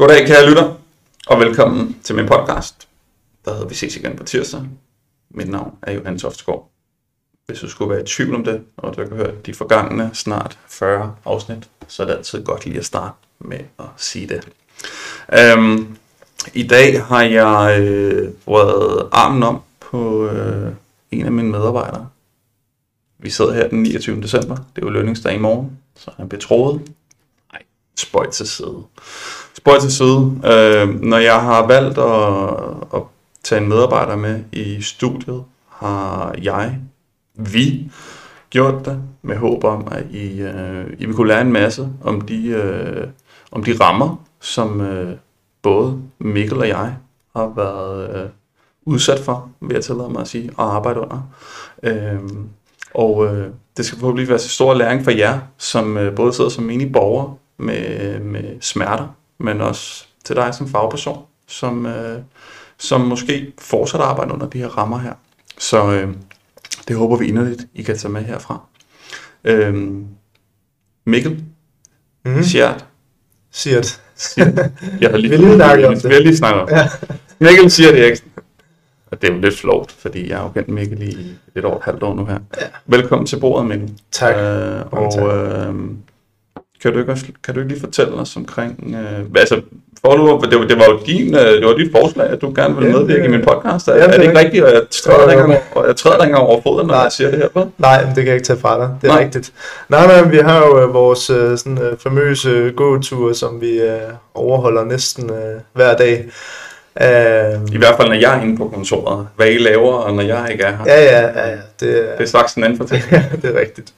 Goddag kære lytter, og velkommen til min podcast, der hedder Vi ses igen på tirsdag. Mit navn er Johan Toftsgaard. Hvis du skulle være i tvivl om det, og du kan høre de forgangne snart 40 afsnit, så er det altid godt lige at starte med at sige det. Øhm, I dag har jeg øh, røget armen om på øh, en af mine medarbejdere. Vi sidder her den 29. december. Det er jo lønningsdag i morgen, så han er betroet. Spøj til side. Spøj til side. Øh, når jeg har valgt at, at tage en medarbejder med i studiet, har jeg, vi, gjort det med håb om, at I, øh, I vil kunne lære en masse om de, øh, om de rammer, som øh, både Mikkel og jeg har været øh, udsat for, vil jeg tillade mig at sige, og arbejde under. Øh, og øh, det skal forhåbentlig være så stor læring for jer, som øh, både sidder som menige borgere med, med smerter, men også til dig som fagperson, som, øh, som måske fortsat arbejder under de her rammer her. Så øh, det håber vi inderligt, I kan tage med herfra. Øh, Mikkel, Mm. Sjert, Siert. jeg har lige, Vi lige snakket om det. Vi har lige snakket om det. Ja. Mikkel siger det ikke. Og det er jo lidt flot, fordi jeg har jo kendt Mikkel i lidt over et halvt år nu her. Ja. Velkommen til bordet, Mikkel. Tak. Øh, og tak. øh, kan, du ikke, også- kan du ikke lige fortælle os omkring... Øh, altså, for nu, det, var, det var jo din, øh, det var dit forslag, at du gerne ville Ja, medvirke det- i min podcast. Er, ja, er det det er ikke rigtigt, og jeg træder ikke engang over- jeg træder ikke over foden, når Nej. jeg siger det her? På? Nej, det kan jeg ikke tage fra dig. Det er Nej. Rigtigt. Nej, nej, vi har jo øh, vores øh, sådan, øh, famøse gåture, som vi øh, overholder næsten øh, hver dag. Øh, I hvert fald, når jeg er inde på kontoret. Hvad I laver, og når jeg ikke er her. ja, ja, ja, ja. Det, Det er straks en anden fortælling. ja, det er rigtigt.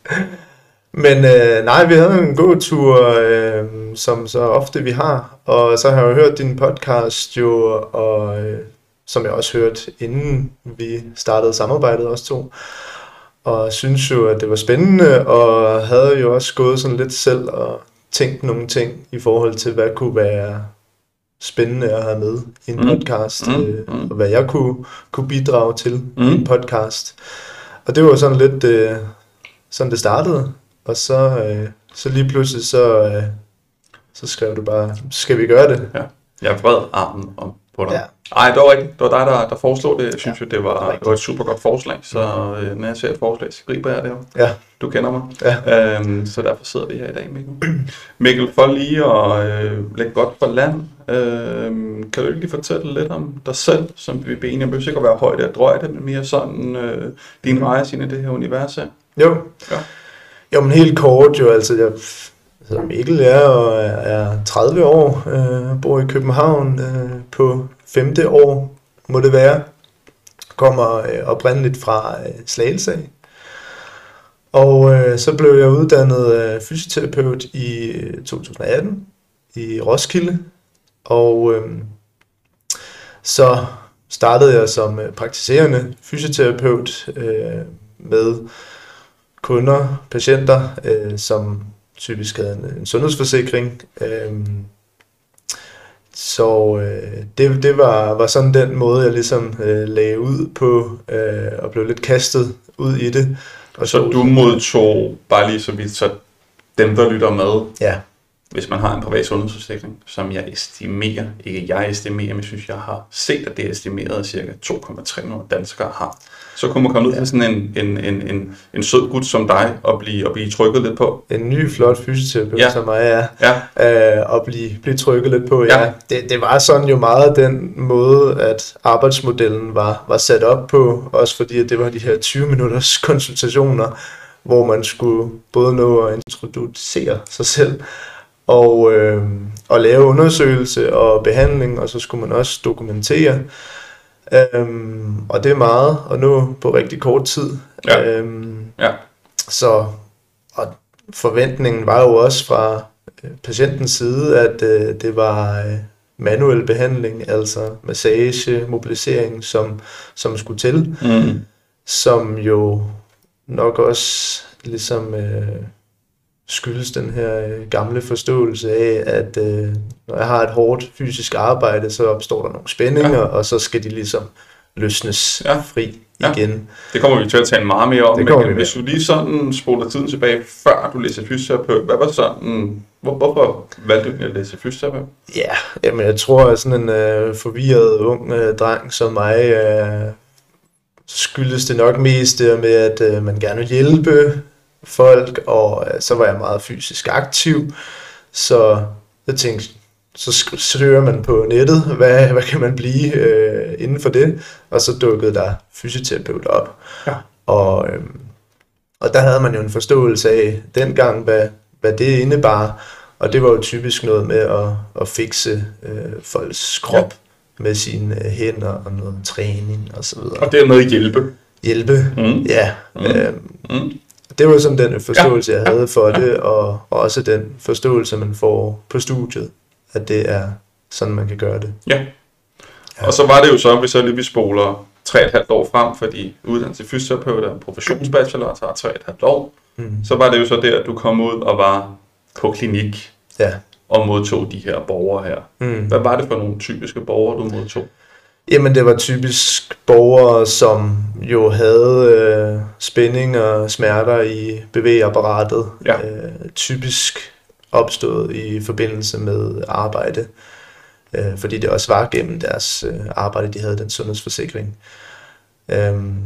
Men øh, nej, vi havde en gåtur, øh, som så ofte vi har, og så har jeg jo hørt din podcast jo, og øh, som jeg også hørte inden vi startede samarbejdet os to, og synes jo, at det var spændende, og havde jo også gået sådan lidt selv og tænkt nogle ting i forhold til, hvad kunne være spændende at have med i en Mm. podcast, Mm, øh, mm. og hvad jeg kunne, kunne bidrage til Mm. i en podcast. Og det var sådan lidt øh, sådan det startede, og så, øh, så lige pludselig så, øh, så skrev du bare, skal vi gøre det? Jeg vred armen om på dig. Ja. Ej, det var rigtigt. Det var dig, der, der foreslog det. Jeg synes jo, det var, det var et super godt forslag. Så øh, når jeg ser et forslag, så griber jeg det jo. Ja. Du kender mig. Ja. Øhm, så derfor sidder vi her i dag, Mikkel. Mikkel, for lige at øh, lægge godt for land, øh, kan du ikke lige fortælle lidt om dig selv, som vi bliver enige om? Det ikke at være højde og drøjde, men mere sådan øh, din Mhm. rejse ind i det her univers. Jo. Ja. Jo, men helt kort jo, altså jeg hedder Mikkel, jeg er, og er- 30 år, øh, bor i København øh, på femte år, må det være. Kommer øh, oprindeligt fra øh, Slagelse. Og øh, så blev jeg uddannet øh, fysioterapeut i øh, 2018 i Roskilde. Og øh, så startede jeg som øh, praktiserende fysioterapeut øh, med kunder, patienter, øh, som typisk havde en, en sundhedsforsikring. Øh, så øh, det, det var, var sådan den måde, jeg ligesom øh, lagde ud på, øh, og blev lidt kastet ud i det. Og Så du modtog, bare lige så vidt, så dem, der lytter med, Ja, hvis man har en privat sundhedsforsikring, som jeg estimerer, ikke jeg estimerer, men synes, jeg har set, at det er estimeret, at cirka 2,3 millioner danskere har. Så kunne man komme ud til sådan en, en, en, en, en sød gut som dig og blive, og blive trykket lidt på. en ny flot fysioterapeut, Ja. ja. som jeg er. Ja, øh, og blive, blive trykket lidt på. Ja. Ja. Ja. Det, det var sådan jo meget den måde, at arbejdsmodellen var, var sat op på, også fordi at det var de her 20 minutters konsultationer, hvor man skulle både nå at introducere sig selv, og, øh, og lave undersøgelse og behandling, og så skulle man også dokumentere. Øhm, og det er meget at nå på rigtig kort tid. Ja. Øhm, ja. så og forventningen var jo også fra øh, patientens side, at øh, det var øh, manuel behandling, altså massage, mobilisering, som, som skulle til, Mm. som jo nok også ligesom øh, skyldes den her øh, gamle forståelse af, at øh, når jeg har et hårdt fysisk arbejde, så opstår der nogle spændinger, Ja. og så skal de ligesom løsnes Ja. fri Ja. igen. Det kommer vi til at tale meget mere om. Det Men vi hvis du lige sådan spoler tiden tilbage, før du læser fysioterapeut, hvad var sådan Hvor, hvorfor valgte du at læse fysioterapeut? Ja, jamen jeg tror, at sådan en øh, forvirret ung øh, dreng som mig, øh, skyldes det nok mest det med, at øh, man gerne vil hjælpe folk, og øh, så var jeg meget fysisk aktiv, så jeg tænkte, så søger man på nettet, hvad, hvad kan man blive øh, inden for det, og så dukkede der fysioterapeut op. Ja. Og, øh, og der havde man jo en forståelse af dengang, hvad, hvad det indebar, og det var jo typisk noget med at, at fikse øh, folks krop ja. med sine øh, hænder og noget træning og så videre. Og dermed hjælpe. Hjælpe, Mm. ja. Mm. Øh, Mm. Det var sådan den forståelse, Ja, jeg havde for ja. det, og, og også den forståelse, man får på studiet, at det er sådan, man kan gøre det. Ja. Og så var det jo så, hvis så lige vi spoler 3,5 år frem, fordi uddannelse til fysioterapeut er en professionsbachelor, tager 3,5 år. Mm. Så var det jo så der, at du kom ud og var på klinik Ja. og modtog de her borgere her. Mm. Hvad var det for nogle typiske borgere, du modtog? Jamen, det var typisk borgere, som jo havde øh, spænding og smerter i bevægeapparatet. Ja. Øh, typisk opstået i forbindelse med arbejde, øh, fordi det også var gennem deres øh, arbejde, de havde den sundhedsforsikring. Øhm,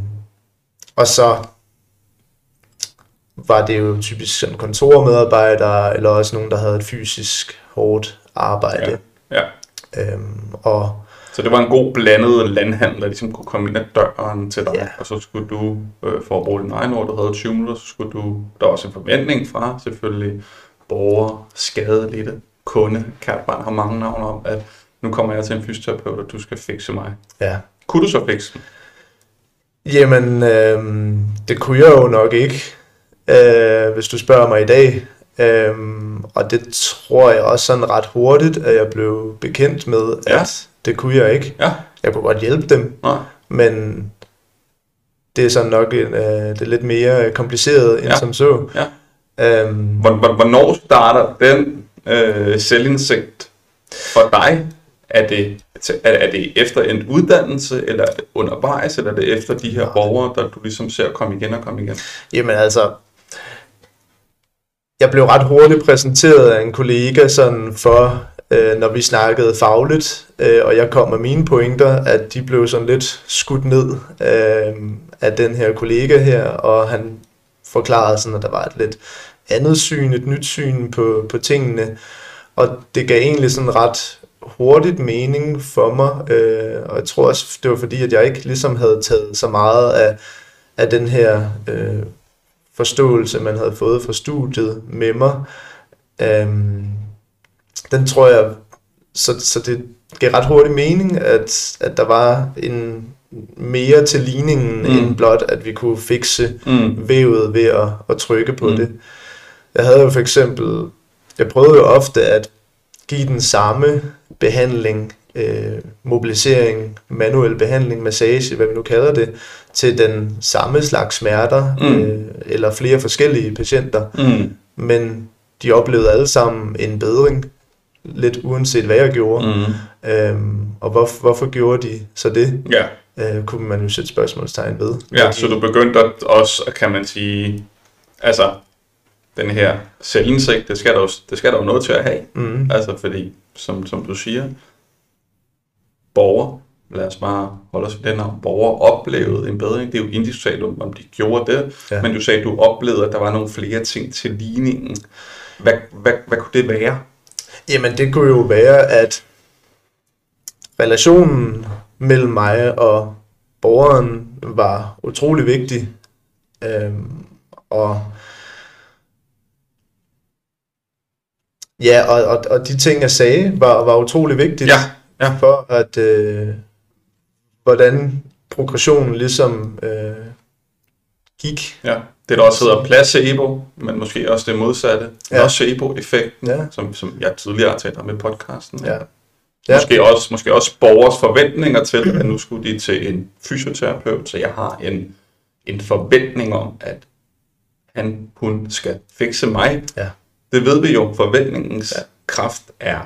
og så var det jo typisk sådan kontormedarbejdere, eller også nogen, der havde et fysisk hårdt arbejde. Ja. Øhm, og Så det var en god blandet landhandel, der ligesom kunne komme ind ad døren til dig, Ja. og så skulle du, øh, for at bruge din egen ord, du havde 20 minutter, så skulle du, der var også en forventning fra selvfølgelig borger, skadelidte, kunde, kært barn har mange navne om, at nu kommer jeg til en fysioterapeut, og du skal fikse mig. ja, Kunne du så fikse den? Jamen, øhm, det kunne jeg jo nok ikke, øh, hvis du spørger mig i dag. Øhm, og det tror jeg også sådan ret hurtigt, at jeg blev bekendt med, at Ja. Det kunne jeg ikke. Ja. Jeg kunne godt hjælpe dem, Nej. men det er sådan nok en, øh, det er lidt mere kompliceret end Ja. som så. Ja. Øhm, Hvor- hvor- Hvornår starter den øh, selvindsigt for dig? Er det, er, det efter en uddannelse, eller er det undervejs, eller er det efter de her borgere, der du ligesom ser komme igen og komme igen? Jamen altså, jeg blev ret hurtigt præsenteret af en kollega sådan for, øh, når vi snakkede fagligt, øh, og jeg kom med mine pointer, at de blev sådan lidt skudt ned øh, af den her kollega her, og han forklarede sådan, at der var et lidt andet syn, et nyt syn på, på tingene, og det gav egentlig sådan ret hurtigt mening for mig, øh, og jeg tror også, det var fordi, at jeg ikke ligesom havde taget så meget af, af den her øh, forståelse, man havde fået fra studiet med mig. Øhm, den tror jeg, så, så det gav ret hurtigt mening, at, at der var en mere til ligningen, Mm. end blot, at vi kunne fikse Mm. vævet ved at, at trykke på Mm. det. Jeg havde jo for eksempel, jeg prøvede jo ofte at give den samme behandling, øh, mobilisering, manuel behandling, massage, hvad vi nu kalder det, til den samme slags smerter, mm. øh, eller flere forskellige patienter, Mm. men de oplevede alle sammen en bedring, lidt uanset hvad jeg gjorde. Mm. Øhm, og hvor, hvorfor gjorde de så det, Ja, øh, kunne man jo sætte spørgsmålstegn ved. ja, så du begyndte at også, kan man sige, altså, den her selvindsigt, det skal der jo, det skal der jo noget til at have. Mm. Altså, fordi, som, som du siger, borger, lad os bare holde os ved den navn, borger oplevede en bedring. Det er jo individuelt, om de gjorde det. Ja. men du sagde, at du oplevede, at der var nogle flere ting til ligningen. Hvad, hvad, hvad kunne det være? Jamen det kunne jo være, at relationen mellem mig og borgeren var utrolig vigtig. Øhm, og ja, og, og, og de ting, jeg sagde, var, var utrolig vigtigt Ja, ja. for, at øh, hvordan progressionen ligesom øh, gik. Ja, det der også hedder placebo, men måske også det modsatte. Ja. Nocebo-effekten, Ja. som, som jeg tidligere har talt om i podcasten. Ja. Ja. Måske, også, måske også borgers forventninger til, at nu skulle de til en fysioterapeut, så jeg har en, en forventning om, at han, hun skal fikse mig. Ja. Det ved vi jo, forventningens. Ja. kraft er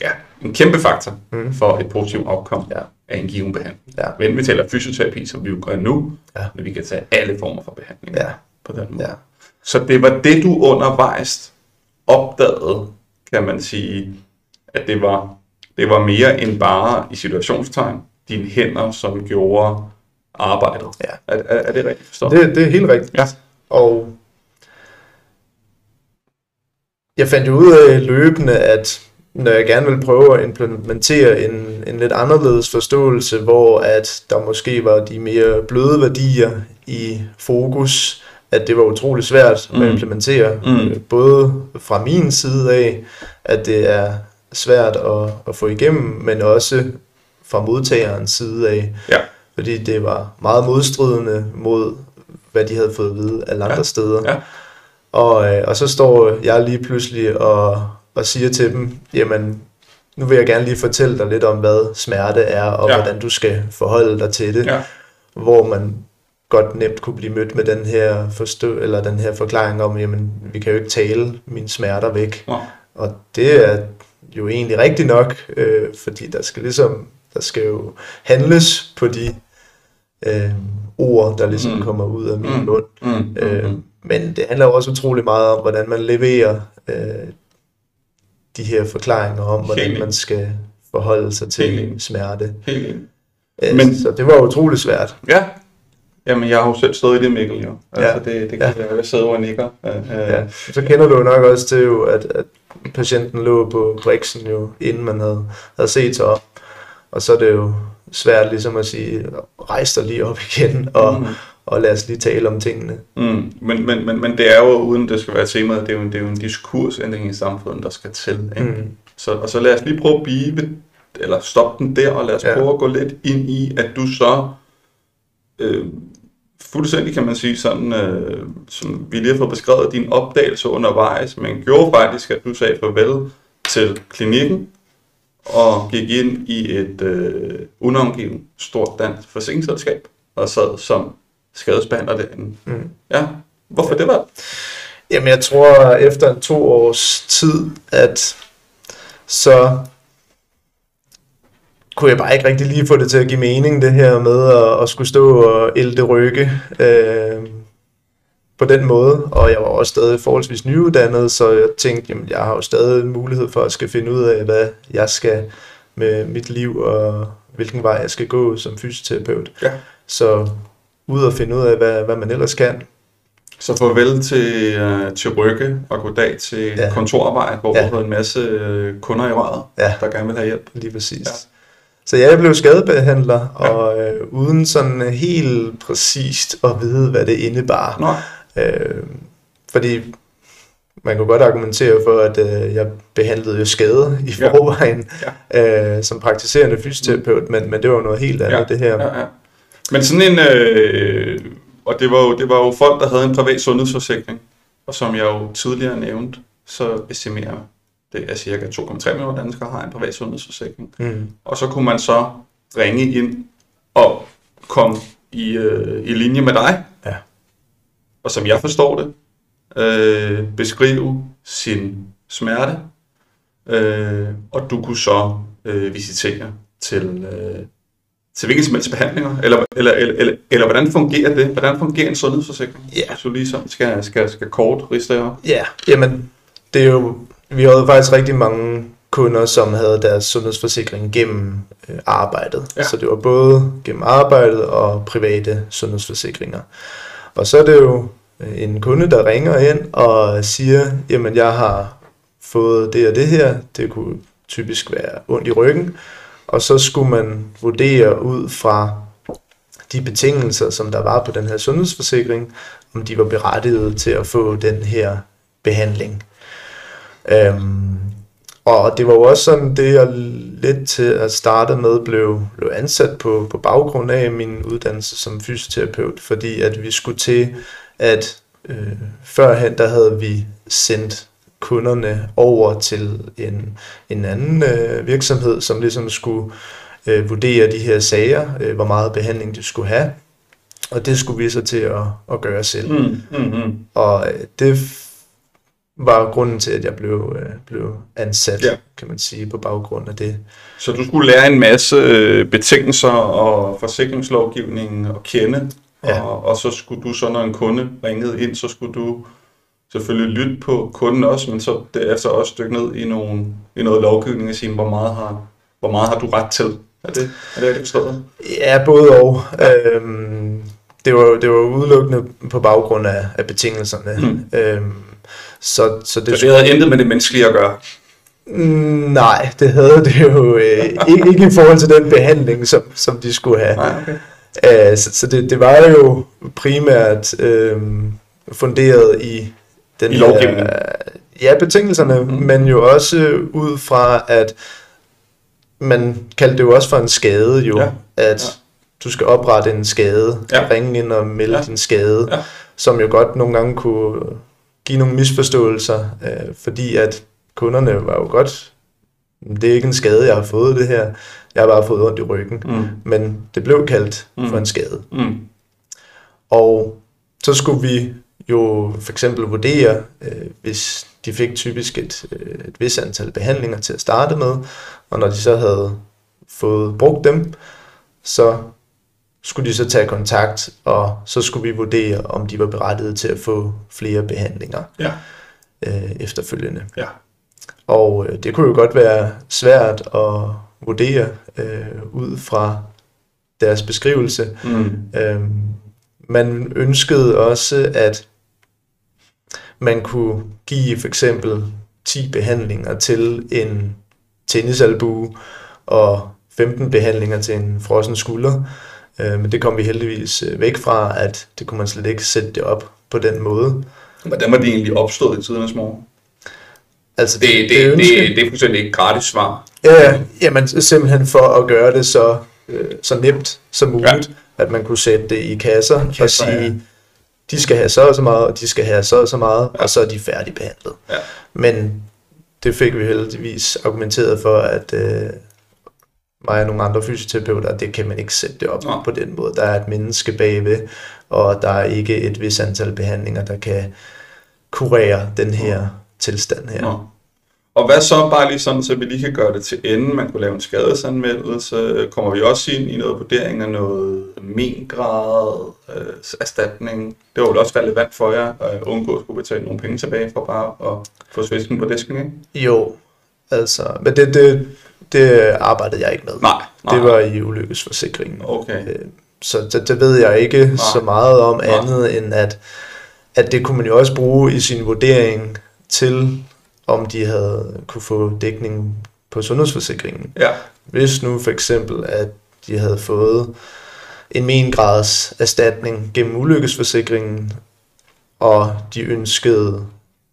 ja, en kæmpe faktor Mm. for et positivt outcome Ja. af en given behandling. Ja. Men vi taler fysioterapi, som vi jo gør nu, Ja. men vi kan tage alle former for behandling Ja. på den måde. Ja. Så det var det, du undervejs opdagede, kan man sige, at det var, det var mere end bare i situationstegn dine hænder, som gjorde arbejdet. Ja. Er, er, er det rigtigt forstået? Det, det er helt rigtigt. Ja. Og jeg fandt jo ud af løbende, at når jeg gerne vil prøve at implementere en, en lidt anderledes forståelse, hvor at der måske var de mere bløde værdier i fokus, at det var utrolig svært Mm. at implementere, Mm. øh, både fra min side af, at det er svært at, at få igennem, men også fra modtagerens side af, Ja. fordi det var meget modstridende mod, hvad de havde fået at vide alle andre Ja. steder. Ja. Og, øh, og så står jeg lige pludselig og, og siger til dem, jamen, nu vil jeg gerne lige fortælle dig lidt om, hvad smerte er, og Ja. ja. hvordan du skal forholde dig til det. Ja. Hvor man godt nemt kunne blive mødt med den her, forstå, eller den her forklaring om, jamen, vi kan jo ikke tale mine smerter væk. Nå. Og det er jo egentlig rigtigt nok, øh, fordi der skal ligesom, der skal jo handles på de øh, ord, der ligesom Mm. mm. kommer ud af min Mm. mund. Mm, mm, Øh, mm. men det handler jo også utrolig meget om, hvordan man leverer øh, de her forklaringer om, hvordan Helt man skal forholde sig Helt til enig. smerte. Helt. Øh, Men- så det var utrolig svært. Ja. Jamen, jeg har jo selv stået i det, Mikkel, jo. Altså, Ja. det, det kan Ja. være, jeg sidder og nikker. Øh, Ja. Så kender du jo nok også til, jo, at, at patienten lå på briksen jo, inden man havde, havde set sig op. Og så er det jo svært ligesom at sige, rejs dig lige op igen, og, Mm. Og lad os lige tale om tingene. Mm, men, men, men, men det er jo, uden det skal være temaet, det er jo, en- det er jo en diskursændring i samfundet, der skal til. Ikke? Mm. Så, og så lad os lige prøve at blive, ved- eller stoppe den der, og lad os. Ja. prøve at gå lidt ind i, at du så, øh, fuldstændig kan man sige sådan, øh, som vi lige har fået beskrevet, din opdagelse undervejs, men gjorde faktisk, at du sagde farvel til klinikken, og gik ind i et øh, unangivet stort dansk forsikringsselskab, og sad som skadesbehandler derinde. Mm. Ja, hvorfor det var? Jamen, jeg tror efter en to års tid, at så kunne jeg bare ikke rigtig lige få det til at give mening, det her med at, at skulle stå og ælte rygge øh, på den måde. Og jeg var også stadig forholdsvis nyuddannet, så jeg tænkte, jamen, jeg har jo stadig mulighed for at skal finde ud af, hvad jeg skal med mit liv, og hvilken vej jeg skal gå som fysioterapeut. Ja. Så ud og finde ud af, hvad, hvad man ellers kan. Så farvel til, øh, til Rygge og goddag til ja. Ja. kontorarbejde, hvor ja. Ja. du havde en masse øh, kunder i røret, Ja. der gerne vil have hjælp. Lige præcis. Ja. Ja. Så ja, jeg blev skadebehandler, ja. og øh, uden sådan helt præcist at vide, hvad det indebar. Nå, Øh, fordi man kunne godt argumentere for, at øh, jeg behandlede jo skader i Ja. forvejen ja. øh, som praktiserende fysioterapeut, men, men det var noget helt andet, Ja. det her. ja, ja. Men sådan en, øh, og det var, jo, det var jo folk, der havde en privat sundhedsforsikring, og som jeg jo tidligere nævnte, så estimerer det er cirka 2,3 millioner danskere har en privat sundhedsforsikring. Mm. Og så kunne man så ringe ind og komme i, øh, i linje med dig. Ja. Og som jeg forstår det, øh, beskrive sin smerte. Øh, og du kunne så øh, visitere til, øh, til hvilken som helst behandlinger. Eller, eller, eller, eller, eller hvordan fungerer det? Hvordan fungerer en sundhedsforsikring? Ja. Hvis du lige sådan skal, skal, skal kort riste op. Ja, jamen, det er jo, vi havde faktisk rigtig mange kunder, som havde deres sundhedsforsikring gennem øh, arbejdet. Ja. Så det var både gennem arbejdet og private sundhedsforsikringer. Og så er det jo øh, en kunde, der ringer ind og siger, jamen jeg har fået det og det her, det kunne typisk være ondt i ryggen, og så skulle man vurdere ud fra de betingelser, som der var på den her sundhedsforsikring, om de var berettiget til at få den her behandling. Øhm, og det var jo også sådan, det jeg lidt til at starte med blev, blev ansat på, på baggrund af min uddannelse som fysioterapeut, fordi at vi skulle til at øh, førhen der havde vi sendt kunderne over til en, en anden øh, virksomhed, som ligesom skulle øh, vurdere de her sager, øh, hvor meget behandling de skulle have. Og det skulle vi så til at, at gøre selv. Mm, mm, mm. Og øh, det var grunden til, at jeg blev, øh, blev ansat, Ja. kan man sige, på baggrund af det. Så du skulle lære en masse øh, betingelser og forsikringslovgivning at kende, Ja. og, og så skulle du så, når en kunde ringede ind, så skulle du selvfølgelig lytte på kunden også, men så derefter også dykke ned i, nogle, i noget lovgivning og sige, hvor meget har, hvor meget har du ret til? Er det, er det rigtigt forstået? Ja, både og. Øhm, det, var, det var udelukkende på baggrund af, af betingelserne. Mm. Øhm, så, så, det, så det havde intet med det menneskelige at gøre? Mm, nej, det havde det jo øh, ikke, ikke i forhold til den behandling, som, som de skulle have. Nej, okay. Uh, så så det, det var jo primært øh, funderet i den I lovgivningen? ja, betingelserne, mm. men jo også ud fra, at man kaldte det jo også for en skade jo, ja. at ja. du skal oprette en skade, ja. ringe ind og melde ja. din skade, ja. som jo godt nogle gange kunne give nogle misforståelser, øh, fordi at kunderne var jo godt, det er ikke en skade, jeg har fået det her, jeg har bare fået ondt i ryggen, mm. men det blev kaldt mm. for en skade. Mm. Og så skulle vi jo for eksempel vurdere, øh, hvis de fik typisk et, øh, et vis antal behandlinger til at starte med, og når de så havde fået brugt dem, så skulle de så tage kontakt, og så skulle vi vurdere, om de var berettiget til at få flere behandlinger ja. øh, efterfølgende. Ja. Og øh, det kunne jo godt være svært at vurdere øh, ud fra deres beskrivelse. Mm. Øh, man ønskede også, at man kunne give for eksempel 10 behandlinger til en tennisalbue og 15 behandlinger til en frossen skulder. Øh, men det kom vi heldigvis øh, væk fra, at det kunne man slet ikke sætte det op på den måde. Hvordan var det egentlig opstået i tidernes morgen? Altså, det, det, det, det, det er fuldstændig ikke gratis svar. Ja, jamen simpelthen for at gøre det så, øh, så nemt som muligt, ja. at man kunne sætte det i kasser, kasser og sige. De skal have så og så meget, og de skal have så og så meget, ja. og så er de færdigbehandlet. Ja. Men det fik vi heldigvis argumenteret for, at øh, mig og nogle andre fysioterapeuter, det kan man ikke sætte det op ja. på den måde. Der er et menneske bagved, og der er ikke et vis antal behandlinger, der kan kurere den her ja. tilstand her. Ja. Og hvad så, bare lige sådan, så vi lige kan gøre det til ende, man kunne lave en skadesanmeldelse, kommer vi også ind i noget vurdering af noget mengrad, øh, erstatning. Det var jo også relevant for jer at undgå at skulle betale nogle penge tilbage for bare at få svisken på disken, ikke? Jo, altså, men det, det, det arbejdede jeg ikke med. Nej, nej. Det var i ulykkesforsikringen. Okay. Øh, så det, det ved jeg ikke nej. så meget om nej. andet end, at, at det kunne man jo også bruge i sin vurdering til om de havde kunne få dækning på sundhedsforsikringen. Ja. Hvis nu for eksempel, at de havde fået en mengrads erstatning gennem ulykkesforsikringen, og de ønskede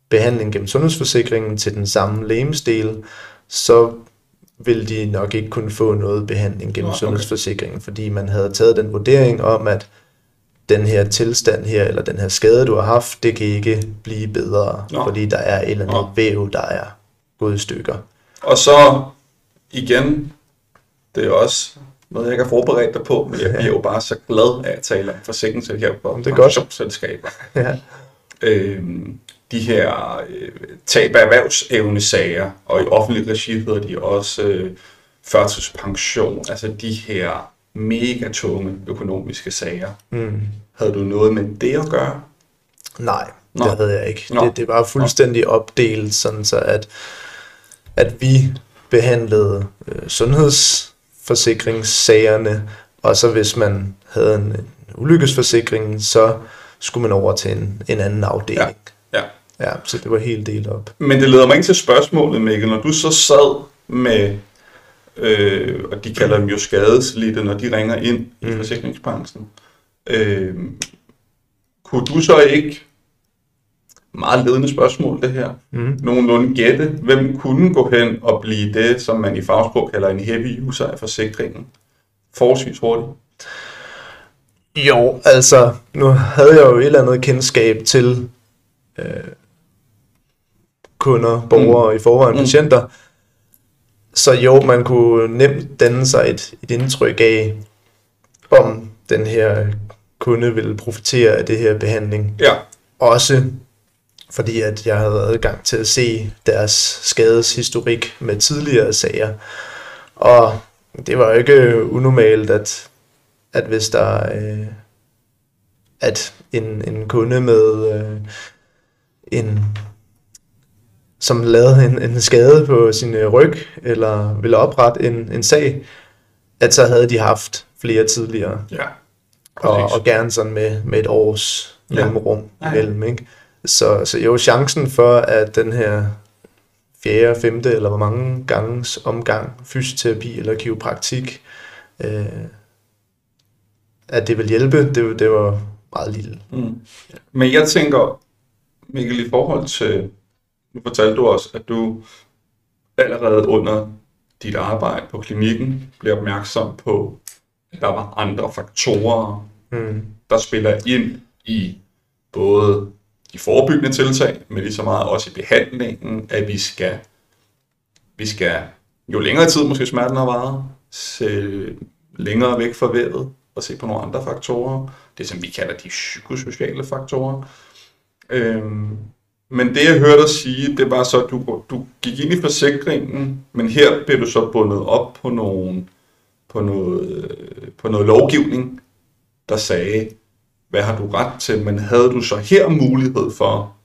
behandling gennem sundhedsforsikringen til den samme lægemsdel, så ville de nok ikke kunne få noget behandling gennem okay. sundhedsforsikringen, fordi man havde taget den vurdering om, at den her tilstand her, eller den her skade, du har haft, det kan ikke blive bedre, Nå. fordi der er et eller andet Nå. væv, der er gået i stykker. Og så igen, det er også noget, jeg ikke har forberedt dig på, men jeg bliver jo bare så glad af at tale om forsikringsselskaber og pensionsselskaber. Ja. Øhm, de her øh, tab af erhvervsevnesager, og i offentlig regi hedder de også øh, førtidspension, altså de her mega tunge økonomiske sager. Mm. Havde du noget med det at gøre? Nej, Nå. det havde jeg ikke. Det, det var fuldstændig Nå. opdelt, sådan så at, at vi behandlede øh, sundhedsforsikringssagerne, og så hvis man havde en, en ulykkesforsikring, så skulle man over til en, en anden afdeling. Ja. Ja. ja, så det var helt delt op. Men det leder mig ikke til spørgsmålet, Mikkel. Når du så sad med øh, og de kalder dem jo skadeslidte, når de ringer ind mm. i forsikringsbranchen. Øh, kunne du så ikke, meget ledende spørgsmål det her, mm. nogenlunde gætte, hvem kunne gå hen og blive det, som man i fagsprog kalder en heavy user af forsikringen, forholdsvis hurtigt? Jo, altså, nu havde jeg jo et eller andet kendskab til øh, kunder, borgere mm. i forvejen, mm. patienter, så jo, man kunne nemt danne sig et, et indtryk af, om den her kunde ville profitere af det her behandling. Ja. Også fordi at jeg havde adgang til at se deres skadeshistorik med tidligere sager. Og det var jo ikke unormalt, at, at hvis der øh, at en, en kunde med øh, en som lavede en, en skade på sin øh, ryg, eller ville oprette en, en sag, at så havde de haft flere tidligere. Ja. Og, og gerne sådan med, med et års Ja. mellemrum Ja. imellem. Ikke? Så, så jo, chancen for, at den her fjerde, femte, eller hvor mange ganges omgang fysioterapi eller kiropraktik, øh, at det vil hjælpe, det, det var meget lille. Mm. Men jeg tænker, Mikkel, i forhold til, nu fortalte du også, at du allerede under dit arbejde på klinikken blev opmærksom på, at der var andre faktorer, Mm. der spiller ind i både de forebyggende tiltag, men lige så meget også i behandlingen, at vi skal, vi skal jo længere tid måske smerten har varet, se længere væk fra vævet og se på nogle andre faktorer. Det som vi kalder de psykosociale faktorer. Øhm, men det jeg hørte dig sige, det var så, at du, du gik ind i forsikringen, men her blev du så bundet op på, nogen, på, noget, på noget lovgivning, der sagde, hvad har du ret til, men havde du så her mulighed for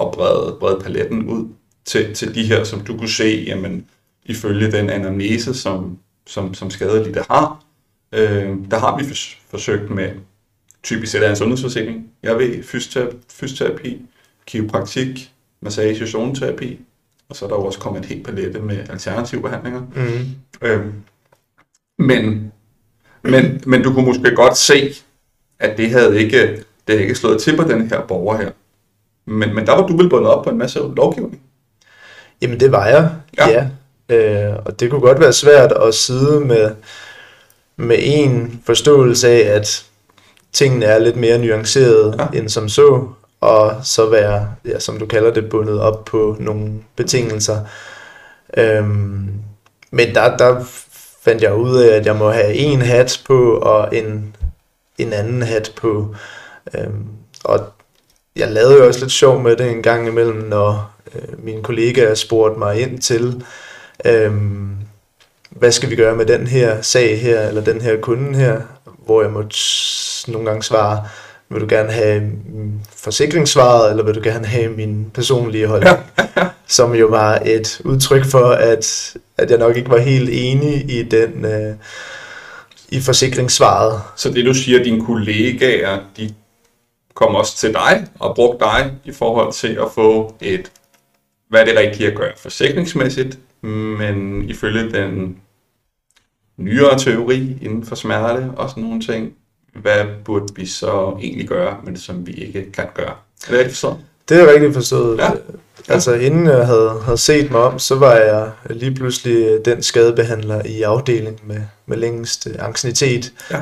at brede, brede paletten ud til, til de her, som du kunne se, jamen, ifølge den anamnese, som, som, som skadelige har, øh, der har vi forsøgt med, typisk er det en sundhedsforsikring, jeg ved fysioterapi, fysioterapi kiropraktik, massage, zoneterapi, og så er der jo også kommet en helt palette med alternative behandlinger. Mm. Øhm, men, men, men du kunne måske godt se, at det havde ikke, det havde ikke slået til på den her borger her. Men, men der var du vel bundet op på en masse lovgivning. Jamen det var jeg, Ja. ja. Øh, og det kunne godt være svært at sidde med, med en forståelse af, at tingene er lidt mere nuancerede ja. end som så, og så være, ja, som du kalder det, bundet op på nogle betingelser. Øhm, men der, der fandt jeg ud af, at jeg må have en hat på og en, en anden hat på. Øhm, og jeg lavede jo også lidt sjov med det en gang imellem, når øh, mine kollegaer spurgte mig ind til, øhm, hvad skal vi gøre med den her sag her, eller den her kunde her, hvor jeg måtte nogle gange svare, vil du gerne have mm, forsikringssvaret, eller vil du gerne have min personlige holdning? Som jo var et udtryk for, at, at jeg nok ikke var helt enig i den øh, i forsikringssvaret. Så det du siger, at dine kollegaer, de kom også til dig og brugte dig i forhold til at få et, hvad er det rigtige at gøre forsikringsmæssigt, men ifølge den nyere teori inden for smerte og sådan nogle ting, hvad burde vi så egentlig gøre, men som vi ikke kan gøre? Er det rigtigt forstået? Det er rigtigt forstået. Ja. Altså inden jeg havde, havde set mig om, så var jeg lige pludselig den skadebehandler i afdelingen med, med længst øh, anciennitet, Ja.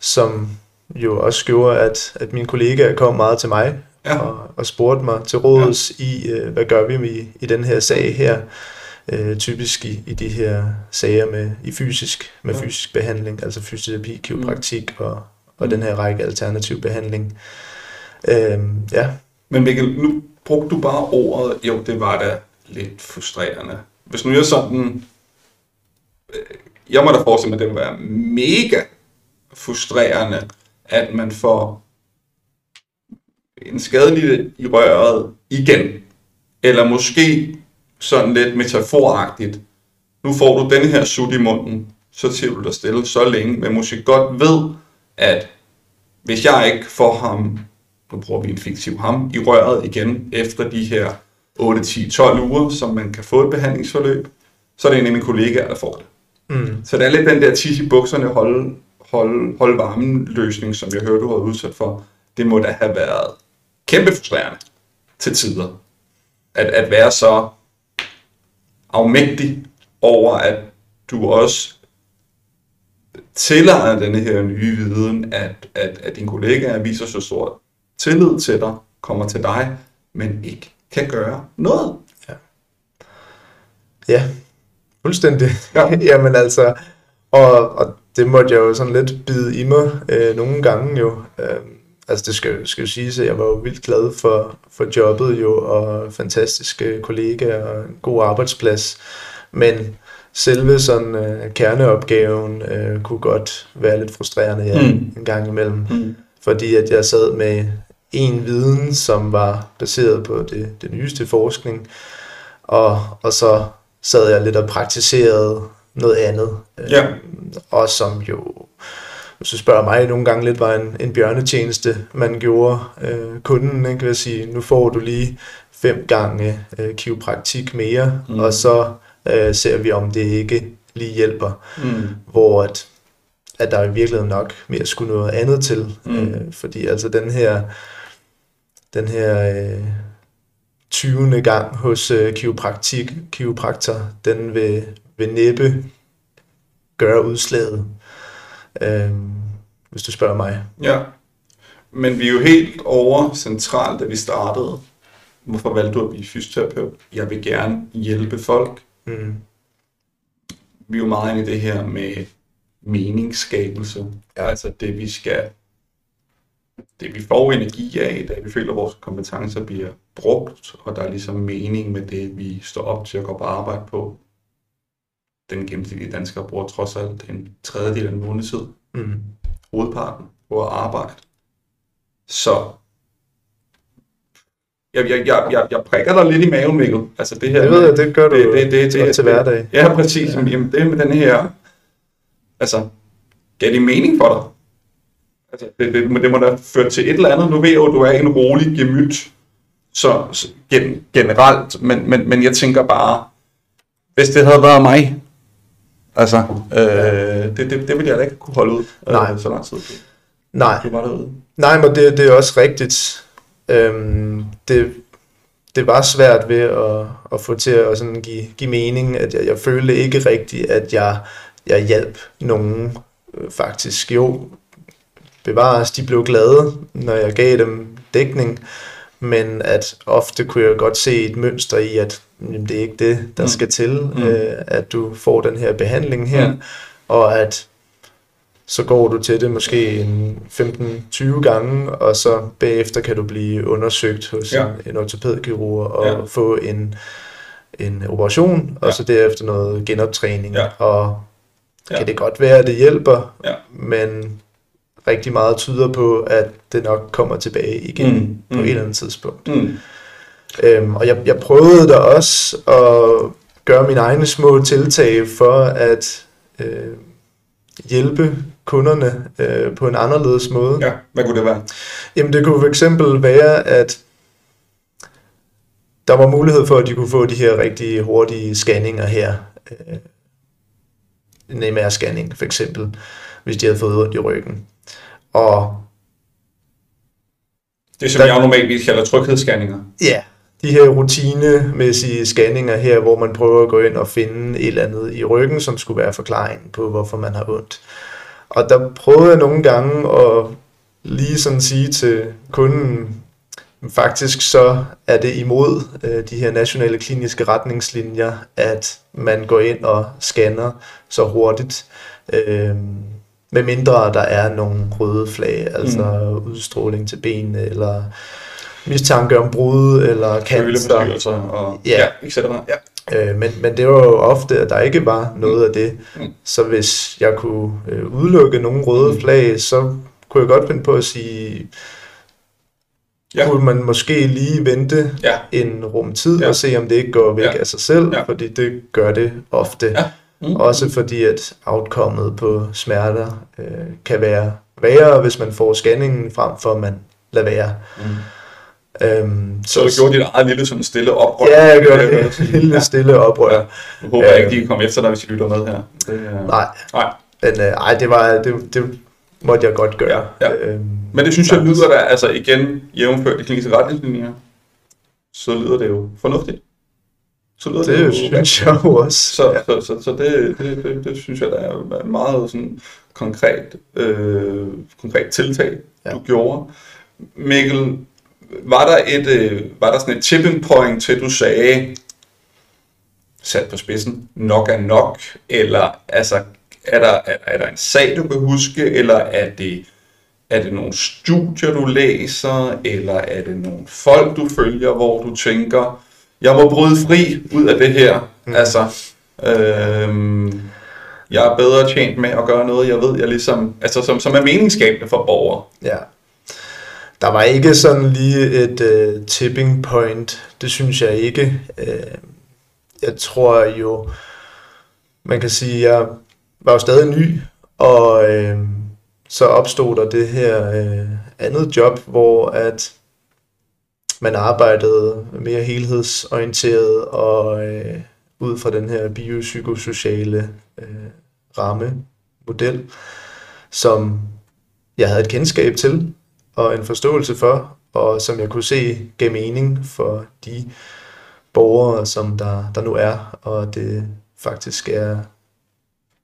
som jo også gjorde, at, at mine kollegaer kom meget til mig Ja. og, og spurgte mig til råds ja. i, øh, hvad gør vi i, i den her sag her, øh, typisk i, i de her sager med i fysisk, med Ja. fysisk behandling, altså fysioterapi, kiropraktik og, og Mm. den her række alternativ behandling. Øh, ja, Men Mikkel, nu brugte du bare ordet, jo, det var da lidt frustrerende. Hvis nu jeg sådan, øh, jeg må da forestille mig, at det må være mega frustrerende, at man får en skadelig i røret igen. Eller måske sådan lidt metaforagtigt. Nu får du den her sut i munden, så til du dig stille så længe, men måske godt ved, at hvis jeg ikke får ham, nu bruger vi en fiktiv ham, i røret igen efter de her 8, 10, 12 uger, som man kan få et behandlingsforløb, så er det en af mine kollegaer, der får det. mm, Så det er lidt den der tis i bukserne, holde, holde, holde varmen løsning, som jeg hørte, du har udsat for. Det må da have været kæmpe frustrerende til tider. At, at være så afmægtig over, at du også tilegner denne her nye viden, at, at, at dine kollegaer viser så stor tillid til dig, kommer til dig, men ikke kan gøre noget. Ja, fuldstændig. Ja. Jamen altså, og, og det måtte jeg jo sådan lidt bide i mig øh, nogle gange jo. Øh, altså det skal, skal jo siges, at jeg var jo vildt glad for, for jobbet jo, og fantastiske kollegaer og en god arbejdsplads. Men selve sådan øh, kerneopgaven øh, kunne godt være lidt frustrerende ja, Mm. en gang imellem. Mm. Fordi at jeg sad med en viden, som var baseret på det, det nyeste forskning, og, og så sad jeg lidt og praktiserede noget andet. Ja. Øh, og som jo, hvis du spørger mig, nogle gange lidt var en, en bjørnetjeneste, man gjorde øh, kunden, ikke? Vil jeg sige, nu får du lige fem gange øh, kiropraktik mere, mm. og så øh, ser vi, om det ikke lige hjælper. Mm. Hvor at, at der i virkeligheden nok mere skulle noget andet til. Mm. Øh, fordi altså den her, den her øh, 20. gang hos øh, kiropraktik, kiropraktor, den vil, vil næppe gøre udslaget, øh, hvis du spørger mig. Ja. Men vi er jo helt over centralt, da vi startede. Hvorfor valgte du at blive fysioterapeut? Jeg vil gerne hjælpe folk. Mm. Vi er jo meget inde i det her med meningsskabelse. Ja. Altså det, vi skal... Det, vi får energi af, da vi føler, at vores kompetencer bliver brugt, og der er ligesom mening med det, vi står op til at gå på arbejde på. Den gennemsnitlige dansker bruger trods alt en tredjedel af en månedstid Mm. hovedparten på at arbejde. Så jeg, jeg, jeg, jeg, jeg prikker dig lidt i maven, Mikkel. Altså det her Det ved jeg, det gør du det, det, det, det, til hverdag. Ja, præcis. Jamen, det med den her... Altså, gav det mening for dig? Altså, det, det, det må da føre til et eller andet. Nu ved jeg jo, at du er en rolig gemyt. Så, så gen, generelt. Men, men, men jeg tænker bare, hvis det havde været mig, altså, øh, det, det, det ville jeg da ikke kunne holde ud øh, Nej. så lang tid. Nej, Du var derude. Nej, men det, det er også rigtigt. Øhm, det, det var svært ved at, at få til at sådan give, give mening, at jeg, jeg følte ikke rigtigt, at jeg, jeg hjalp nogen øh, faktisk. Jo, bevares, de blev glade, når jeg gav dem dækning, men at ofte kunne jeg godt se et mønster i, at jamen, det er ikke det, der Mm. skal til, Mm. øh, at du får den her behandling her, Mm. og at så går du til det måske en 15-20 gange, og så bagefter kan du blive undersøgt hos Ja. en, en ortopædkirurg og Ja. få en, en operation, og Ja. så derefter noget genoptræning. Ja. Og Ja. kan det godt være, at det hjælper, Ja. men rigtig meget tyder på, at det nok kommer tilbage igen mm. på Mm. et eller andet tidspunkt. Mm. Øhm, og jeg, jeg prøvede da også at gøre mine egne små tiltag for at øh, hjælpe kunderne øh, på en anderledes måde. Ja, hvad kunne det være? Jamen det kunne for eksempel være, at der var mulighed for, at de kunne få de her rigtig hurtige scanninger her. Øh, en MR-scanning for eksempel, hvis de havde fået ondt i ryggen. Og Det som Der- jeg normalt kalder tryghedsscanninger. Ja, de her rutinemæssige scanninger her, hvor man prøver at gå ind og finde et eller andet i ryggen, som skulle være forklaringen på, hvorfor man har ondt. Og der prøvede jeg nogle gange at lige sådan sige til kunden, faktisk så er det imod øh, de her nationale kliniske retningslinjer, at man går ind og scanner så hurtigt, øh, med mindre der er nogle røde flag, altså mm. udstråling til benene, eller mistanke om brud, eller cancer. Føleforstyrrelser og Ja. ja, et cetera. Ja. Øh, men, men det var jo ofte, at der ikke var noget af det. Så hvis jeg kunne øh, udelukke nogle røde Mm. flag, så kunne jeg godt finde på at sige, Ja. kunne man måske lige vente Ja. en rum tid Ja. og se, om det ikke går væk Ja. af sig selv, Ja. fordi det gør det ofte. Ja. Mm. Også fordi, at outcomet på smerter øh, kan være værre, hvis man får scanningen frem for, at man lader være. Mm. Øhm, Så du gjorde dit eget lille sådan stille oprør. Ja, jeg vil det. sige. Lille stille oprør. Ja. Nu håber jeg Øh. ikke, de kan komme efter dig, hvis de lytter med her. Det, er... Nej, Nej. men øh, ej, det, var, det, det måtte jeg godt gøre. Ja, ja. Øhm, Men det synes jeg lyder da, altså igen, jævnført de kliniske retningslinjer, så lyder det jo fornuftigt. Så lyder det, Det jo synes jeg jo også. Så, ja. så, så, så det, det, det, det synes jeg, der er meget sådan konkret, øh, konkret tiltag. Ja. du gjorde. Mikkel, var der, et, øh, var der sådan et tipping point til, du sagde, sat på spidsen, nok er nok, eller altså, er der, er, er der en sag, du kan huske, eller er det, er det nogle studier, du læser, eller er det nogle folk, du følger, hvor du tænker, jeg må bryde fri ud af det her. Mm. Altså, øhm, jeg er bedre tjent med at gøre noget, jeg ved, jeg ligesom, altså som, som er meningsskabende for borgere. ja der var ikke sådan lige et øh, tipping point. Det synes jeg ikke. Øh, jeg tror jo, man kan sige, jeg var jo stadig ny, og øh, så opstod der det her øh, andet job, hvor at man arbejdede mere helhedsorienteret og øh, ud fra den her biopsykosociale øh, ramme, model, som jeg havde et kendskab til og en forståelse for, og som jeg kunne se gav mening for de borgere, som der, der nu er, og det faktisk er,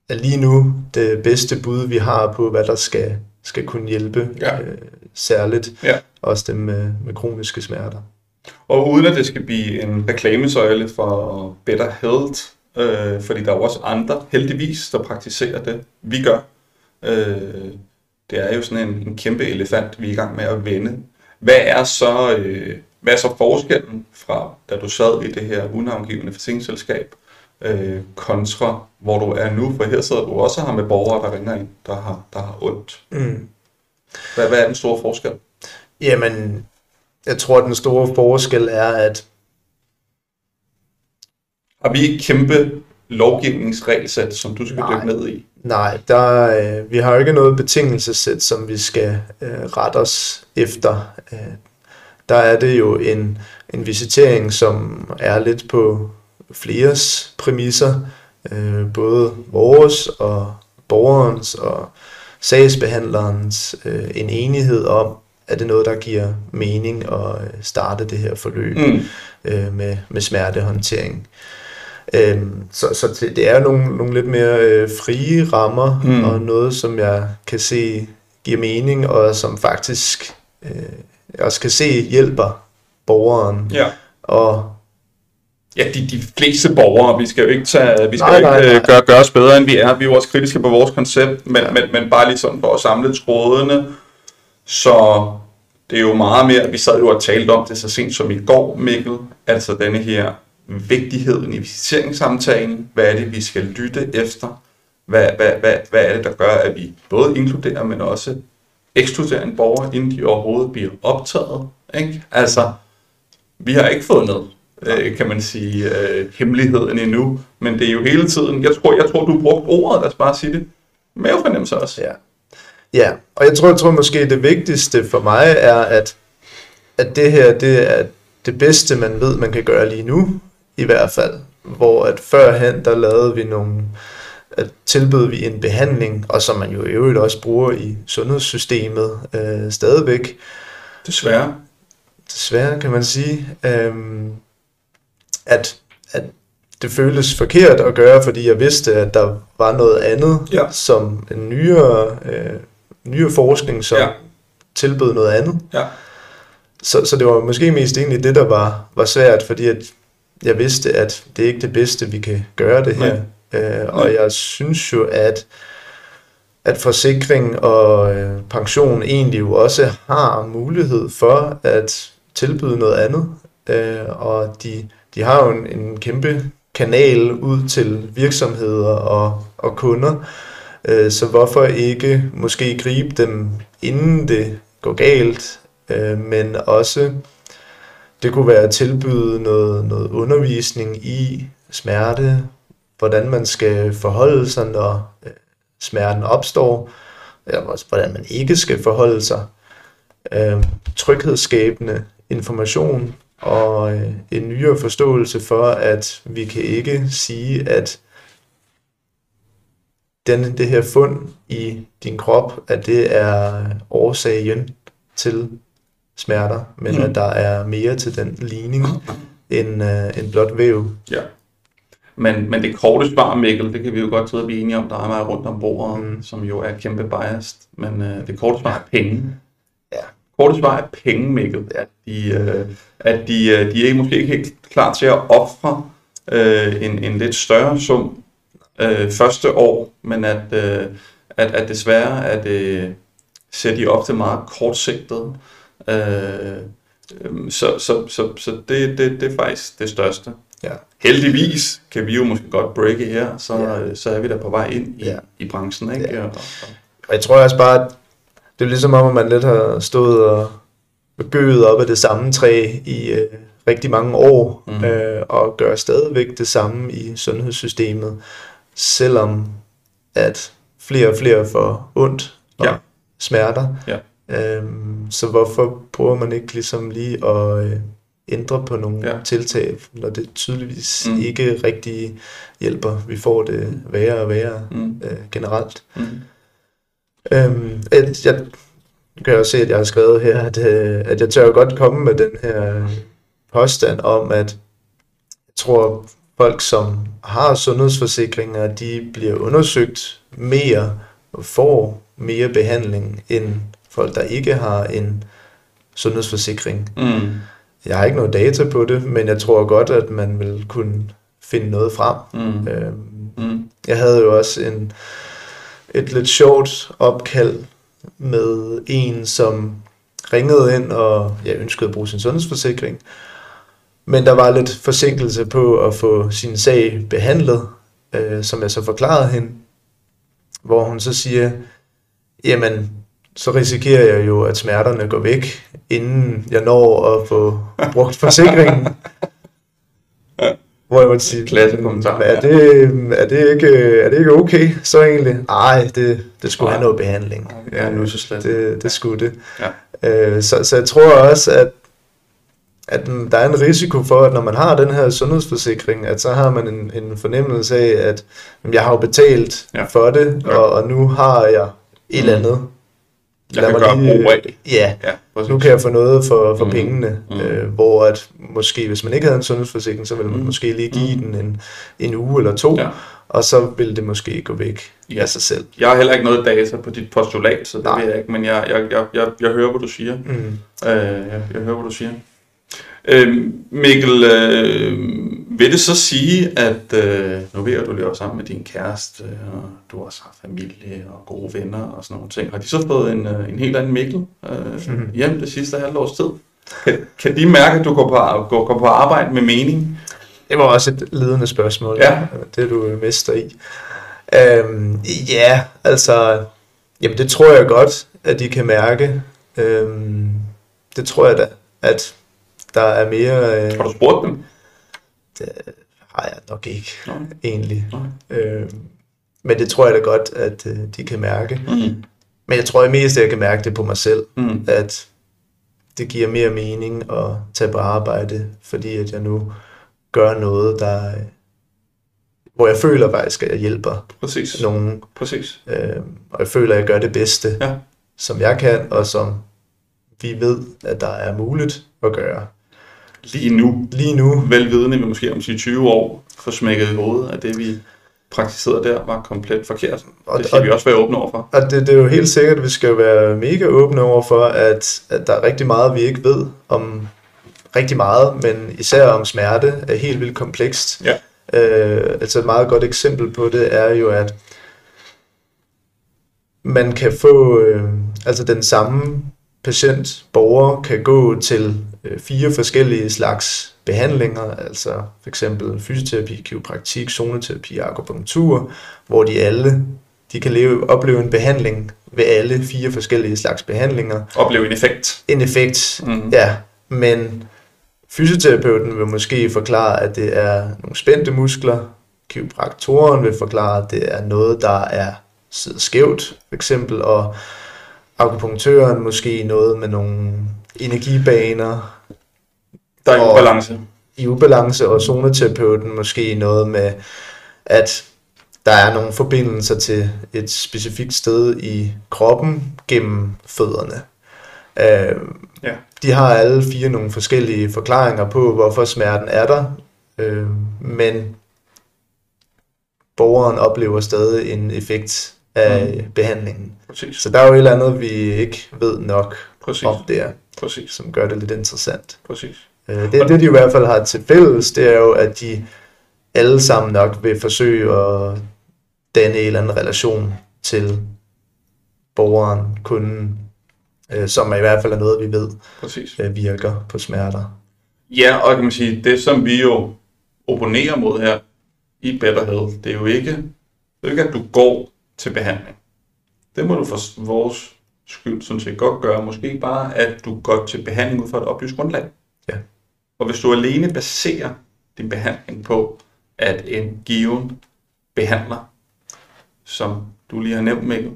er lige nu det bedste bud, vi har på, hvad der skal, skal kunne hjælpe, ja. øh, særligt ja. også dem med, med kroniske smerter. Og uden at det skal blive en reklamesøjle for Better Health, øh, fordi der er også andre, heldigvis, der praktiserer det, vi gør. Øh, det er jo sådan en, en kæmpe elefant, vi er i gang med at vende. Hvad er så, øh, hvad er så forskellen fra, da du sad i det her unavngivende forsikringsselskab, øh, kontra hvor du er nu? For her sidder du også har med borgere, der ringer ind, der har, der har ondt. Mm. Hvad, hvad er den store forskel? Jamen, jeg tror, at den store forskel er, at... Har vi et kæmpe lovgivningsregelsæt, som du skal dykke ned i? Nej, der, øh, vi har jo ikke noget betingelsesæt, som vi skal øh, rette os efter. Øh, der er det jo en, en visitering, som er lidt på fleres præmisser, øh, både vores og borgerens og sagsbehandlerens øh, en enighed om, at det er noget, der giver mening at øh, starte det her forløb mm. øh, med, med smertehåndtering. Øhm, så så det er nogle, nogle lidt mere øh, frie rammer, mm. og noget, som jeg kan se giver mening, og som faktisk øh, jeg også kan se hjælper borgeren. Ja. Og Ja, de, de fleste borgere, vi skal jo ikke, tage, vi skal nej, ikke nej, nej. Gøre, gøre os bedre, end vi er. Vi er jo også kritiske på vores koncept, men, ja. men, men bare lige sådan for at samle trådene. Så det er jo meget mere, vi sad jo og talte om det så sent som i går, Mikkel, altså denne her vigtigheden i visiteringssamtalen, hvad er det, vi skal lytte efter, hvad, hvad, hvad, hvad er det, der gør, at vi både inkluderer, men også ekskluderer en borger, inden de overhovedet bliver optaget. Ikke? Altså, vi har ikke fundet, øh, kan man sige, øh, hemmeligheden endnu, men det er jo hele tiden, jeg tror, jeg tror du brugte ordet, lad os bare sige det, mavefornemmelse også. Ja. ja, og jeg tror, jeg tror måske det vigtigste for mig er, at, at det her, det er det bedste, man ved, man kan gøre lige nu, i hvert fald. Hvor at førhen, der lavede vi nogle, at tilbød vi en behandling, og som man jo i øvrigt også bruger i sundhedssystemet øh, stadigvæk. Desværre. Desværre, kan man sige. Øh, at, at det føltes forkert at gøre, fordi jeg vidste, at der var noget andet, ja. som en nyere, øh, nyere forskning, som ja. tilbød noget andet. Ja. Så, så det var måske mest egentlig det, der var, var svært, fordi at jeg vidste, at det er ikke det bedste, vi kan gøre det her. Øh, og jeg synes jo, at at forsikring og øh, pension egentlig jo også har mulighed for at tilbyde noget andet. Øh, og de, de har jo en, en kæmpe kanal ud til virksomheder og, og kunder. Øh, så hvorfor ikke måske gribe dem, inden det går galt, øh, men også det kunne være at tilbyde noget, noget undervisning i smerte, hvordan man skal forholde sig, når øh, smerten opstår, eller også hvordan man ikke skal forholde sig. Øh, tryghedsskabende information og øh, en nyere forståelse for, at vi kan ikke sige, at den, det her fund i din krop, at det er årsagen til smerter, men mm. at der er mere til den ligning end, uh, end blot væv. Ja. Men, men det korte svar, Mikkel, det kan vi jo godt sidde og blive enige om, der er meget rundt om bordet, mm. som jo er kæmpe biased, men uh, det korte svar er penge. Ja. Korte svar er penge, Mikkel. Ja. De, uh, at de, uh, de er måske ikke helt klar til at ofre uh, en, en lidt større sum uh, første år, men at, uh, at, at desværre at, uh, ser de ofte meget kortsigtet. Øh, så så, så, så det, det, det er faktisk det største. Ja. Heldigvis kan vi jo måske godt breake her, så, ja. så er vi der på vej ind i, ja. i branchen. Ikke? Ja. Og, og jeg tror også bare, at det er ligesom om, at man lidt har stået og gøet op af det samme træ i øh, rigtig mange år, mm. øh, og gør stadigvæk det samme i sundhedssystemet, selvom at flere og flere får ondt og Ja. smerter. Ja. Øhm, så hvorfor prøver man ikke ligesom lige at øh, ændre på nogle Ja. tiltag, når det tydeligvis Mm. ikke rigtig hjælper. Vi får det værre og værre Mm. øh, generelt. Mm. Øhm, jeg kan jeg også se, at jeg har skrevet her, at, øh, at jeg tør godt komme med den her påstand om, at jeg tror, folk, som har sundhedsforsikringer, de bliver undersøgt mere og får mere behandling end folk, der ikke har en sundhedsforsikring. Mm. Jeg har ikke noget data på det, men jeg tror godt, at man vil kunne finde noget frem. Mm. Øhm, Mm. jeg havde jo også en, et lidt sjovt opkald med en, som ringede ind og jeg ønskede at bruge sin sundhedsforsikring. Men der var lidt forsinkelse på at få sin sag behandlet, øh, som jeg så forklarede hende. Hvor hun så siger, jamen, så risikerer jeg jo, at smerterne går væk, inden jeg når at få brugt forsikringen. Hvor jeg måtte sige, Klasse kommentar, er det, er, det ikke, er det ikke okay så egentlig? Nej, det, det skulle Nej. have noget behandling. Ja, nu så slet. Det, det skulle det. Ja. Øh, så, så jeg tror også, at, at der er en risiko for, at når man har den her sundhedsforsikring, at så har man en, en fornemmelse af, at jamen, jeg har jo betalt ja. for det, Ja. og, og nu har jeg et eller andet. Jeg Lad kan gøre lige- brug af. Ja, Ja, præcis. nu kan jeg få noget for, for Mm. pengene, mm. øh, hvor at måske, hvis man ikke havde en sundhedsforsikring, så ville man Mm. måske lige give Mm. den en, en uge eller to, Ja. og så ville det måske gå væk Ja. af sig selv. Jeg har heller ikke noget data på dit postulat, så det Nej. ved jeg ikke, men jeg, jeg, jeg, jeg, jeg hører, hvad du siger. Mm. Øh, jeg, jeg hører, hvad du siger. Øh, Mikkel, øh, vil det så sige, at øh, nu ved at du lever sammen med din kæreste, og du også har familie og gode venner og sådan nogle ting. Har de så fået en, øh, en helt anden Mikkel øh, Mhm. hjem det sidste halvårs tid? Kan, kan de mærke, at du går på, går, går på arbejde med mening? Det var også et ledende spørgsmål. Ja. Det er du mester i. Øhm, ja, altså, jamen det tror jeg godt, at de kan mærke. Øhm, det tror jeg da, at der er mere... Øh, Har du spurgt dem? Har jeg nok ikke, Nej. egentlig. Nej. Øhm, men det tror jeg da godt, at øh, de kan mærke. Mm. Men jeg tror jeg mest, at jeg kan mærke det på mig selv, Mm. at det giver mere mening at tage på arbejde, fordi at jeg nu gør noget, der, øh, hvor jeg føler faktisk, at jeg hjælper Præcis. nogen, Præcis. øh, og jeg føler, at jeg gør det bedste, Ja. som jeg kan, og som vi ved, at der er muligt at gøre. Lige nu, Lige nu, velvidende, vi måske om sige 20 år, får smækket i hovedet, at det vi praktiserede der var komplet forkert. Og- det skal og- vi også være åbne over for. og det, det er jo helt sikkert, at vi skal være mega åbne over for, at, at der er rigtig meget, vi ikke ved om rigtig meget, men især om smerte er helt vildt komplekst. Ja. Øh, altså et meget godt eksempel på det er jo, at man kan få, øh, altså den samme patient, borger, kan gå til fire forskellige slags behandlinger, altså for eksempel fysioterapi, kiropraktik, zoneterapi og akupunktur, hvor de alle de kan leve, opleve en behandling ved alle fire forskellige slags behandlinger. Opleve en effekt. En effekt, Mm. ja, men fysioterapeuten vil måske forklare, at det er nogle spændte muskler. Kiropraktoren vil forklare, at det er noget, der er sidder skævt, for eksempel, og akupunktøren måske noget med nogle energibaner Der er Og- ubalance. i ubalance, og zoneterapeuten måske noget med, at der er nogle forbindelser til et specifikt sted i kroppen gennem fødderne. Øh, Ja. de har alle fire nogle forskellige forklaringer på, hvorfor smerten er der, øh, men borgeren oplever stadig en effekt af mm. behandlingen. Præcis. Så der er jo et eller andet, vi ikke ved nok Præcis. om der, Præcis. som gør det lidt interessant. Præcis. Øh, Det, det de i hvert fald har til fælles, det er jo, at de alle sammen nok vil forsøge at danne en eller anden relation til borgeren, kunden, øh, som er i hvert fald er noget, vi ved Præcis. øh, virker på smerter. Ja, og kan man sige, det som vi jo opponerer mod her i Better Health, det er jo ikke, det er jo ikke at du går til behandling. Det må du for vores skyld sådan set godt gøre, måske bare, at du går til behandling ud fra et oplyst grundlag. Ja. Og hvis du alene baserer din behandling på, at en given behandler, som du lige har nævnt, Mikkel,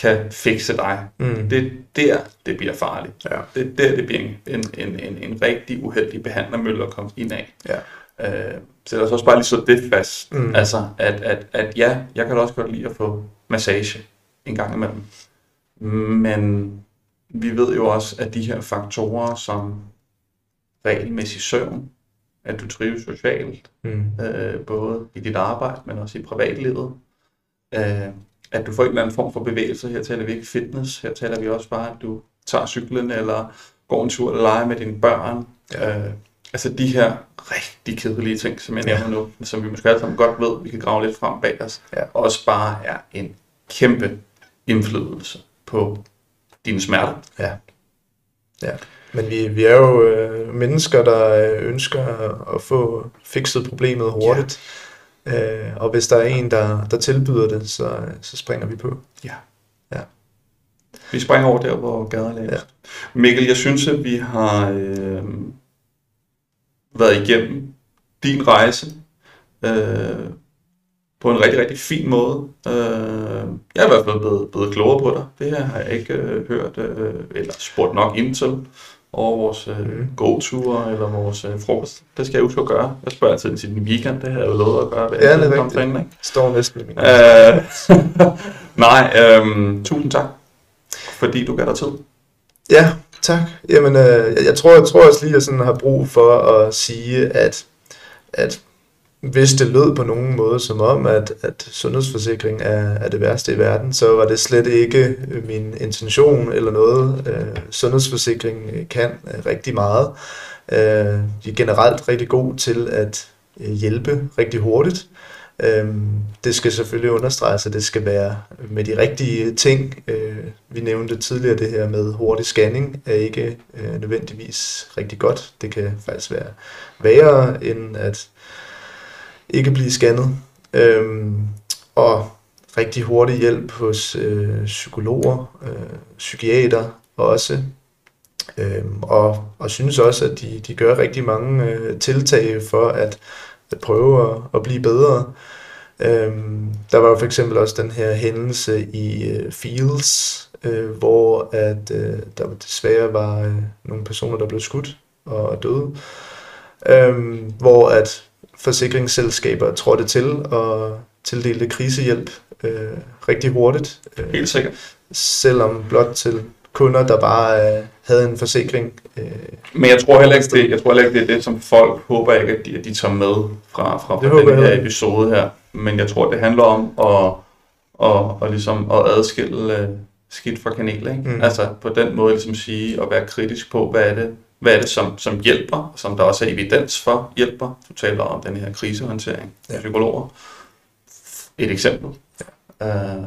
kan fikse dig. Mm. Det er der, det bliver farligt. Ja. Det er der, det bliver en, en, en, en, en rigtig uheldig behandlermølle at komme ind af. Ja. Øh, så lad os også bare lige slå det fast. Mm. Altså, at, at, at ja, jeg kan da også godt lide at få massage en gang imellem. Men vi ved jo også, at de her faktorer som regelmæssig søvn, at du trives socialt, Mm. øh, både i dit arbejde, men også i privatlivet. Øh, at du får en eller anden form for bevægelse. Her taler vi ikke fitness. Her taler vi også bare, at du tager cyklen, eller går en tur eller leger med dine børn. Ja. Øh, altså de her rigtig kedelige ting, som jeg Ja. nævner nu, som vi måske alle sammen godt ved, vi kan grave lidt frem bag os, Ja. også bare er en kæmpe indflydelse på dine smerter. Ja. ja. Men vi, vi er jo øh, mennesker, der øh, ønsker at få fikset problemet hurtigt. Ja. Øh, og hvis der er en, der, der tilbyder det, så, så springer vi på. Ja. Ja. Vi springer over der, hvor gader er lavest. Ja. Mikkel, jeg synes, at vi har øh, været igennem din rejse øh, på en rigtig, rigtig fin måde. Øh, jeg er i hvert fald blevet, blevet klogere på dig. Det her har jeg ikke øh, hørt øh, eller spurgt nok ind til over vores øh, Mhm. gåture eller vores øh, frokost. Det skal jeg huske at gøre. Jeg spørger altid til din weekend. Det har jeg jo lovet at gøre. hver Ja, det er rigtigt. ikke? Står næsten i min Øh, nej, øhm, tusind tak, fordi du gav dig tid. Ja, tak. Jamen, øh, jeg, jeg, tror, jeg tror også lige, at jeg sådan har brug for at sige, at, at hvis det lød på nogen måde som om, at, at sundhedsforsikring er, er det værste i verden, så var det slet ikke øh, min intention eller noget. Øh, sundhedsforsikring kan øh, rigtig meget. Øh, de er generelt rigtig god til at øh, hjælpe rigtig hurtigt. Øh, det skal selvfølgelig understreges, at det skal være med de rigtige ting. Øh, vi nævnte tidligere det her med hurtig scanning er ikke øh, nødvendigvis rigtig godt. Det kan faktisk være værre end at ikke blive scannet. Øhm, og rigtig hurtig hjælp hos øh, psykologer, øh, psykiater også. Øhm, og, og synes også, at de, de gør rigtig mange øh, tiltag for at, at prøve at, at blive bedre. Øhm, der var jo for eksempel også den her hændelse i øh, Fields, øh, hvor at øh, der desværre var øh, nogle personer, der blev skudt og døde. Øhm, hvor at forsikringsselskaber trådte til og tildelte krisehjælp øh, rigtig hurtigt. Øh, Helt sikkert. selvom blot til kunder, der bare øh, havde en forsikring. Øh, Men jeg tror heller ikke, det, jeg tror heller ikke, det er det, som folk håber ikke, at de, at de tager med fra, fra, fra den her episode her. Men jeg tror, det handler om at, at, at, ligesom at adskille øh, skidt fra kanel. Ikke? Mm. Altså på den måde ligesom sige og være kritisk på, hvad er det, hvad er det som, som hjælper, som der også er evidens for hjælper. Du taler om den her krisehåndtering af Ja. psykologer. Et eksempel. Ja. Uh,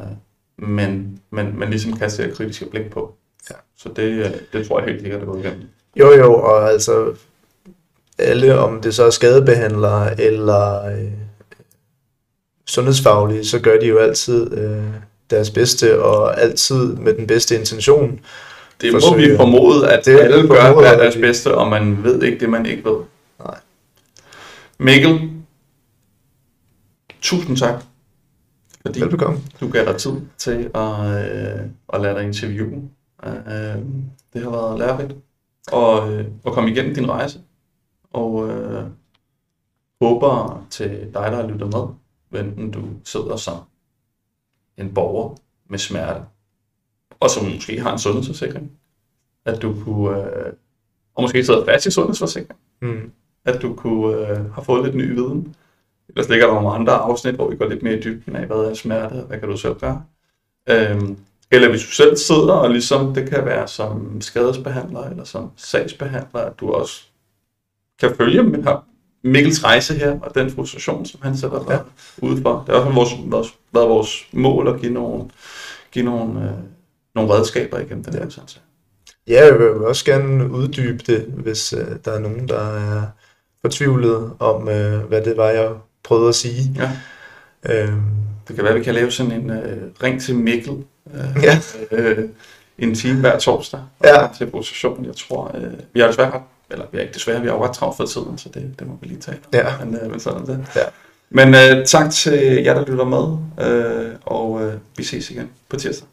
men, men, men ligesom kaste et kritiske blik på. Ja. Så det, øh, det tror jeg helt sikkert, det går igennem. Jo, jo, og altså alle, om det så er skadebehandlere eller øh, sundhedsfaglige, så gør de jo altid øh, deres bedste, og altid med den bedste intention. Det må vi formode, at Det alle gør hver deres bedste, og man ved ikke det, man ikke ved. Nej. Mikkel, tusind tak, fordi Velbekomme. du gav dig tid til at, øh, at lade dig interviewe. Øh, det har været lærerigt og, øh, at komme igennem din rejse, og øh, håber til dig, der har lyttet med, enten du sidder som en borger med smerte, og som måske har en sundhedsforsikring, at du kunne, øh, og måske sidder fast i sundhedsforsikring, Mm. at du kunne øh, have fået lidt ny viden. Ellers ligger der nogle andre afsnit, hvor vi går lidt mere i dybden af, hvad er smerte, og hvad kan du selv gøre. Øhm, eller hvis du selv sidder, og ligesom det kan være som skadesbehandler, eller som sagsbehandler, at du også kan følge med her Mikkels rejse her, og den frustration, som han sætter ja. ude for. Det har også vores, vores, været vores mål at give nogle, give nogle, øh, nogle redskaber igennem den her udsendelse. Ja, jeg vil også gerne uddybe det, hvis øh, der er nogen, der er fortvivlet om, øh, hvad det var, jeg prøvede at sige. Ja. Øhm, Det kan være, vi kan lave sådan en øh, ring til Mikkel øh, Ja. øh, en time hver torsdag Ja. til position. Jeg tror, øh, vi har desværre eller vi er ikke desværre, vi har jo ret travlt for tiden, så det, det må vi lige tage. Ja. Men, øh, men sådan det. Ja. Men øh, tak til jer, der lytter med, øh, og øh, vi ses igen på tirsdag.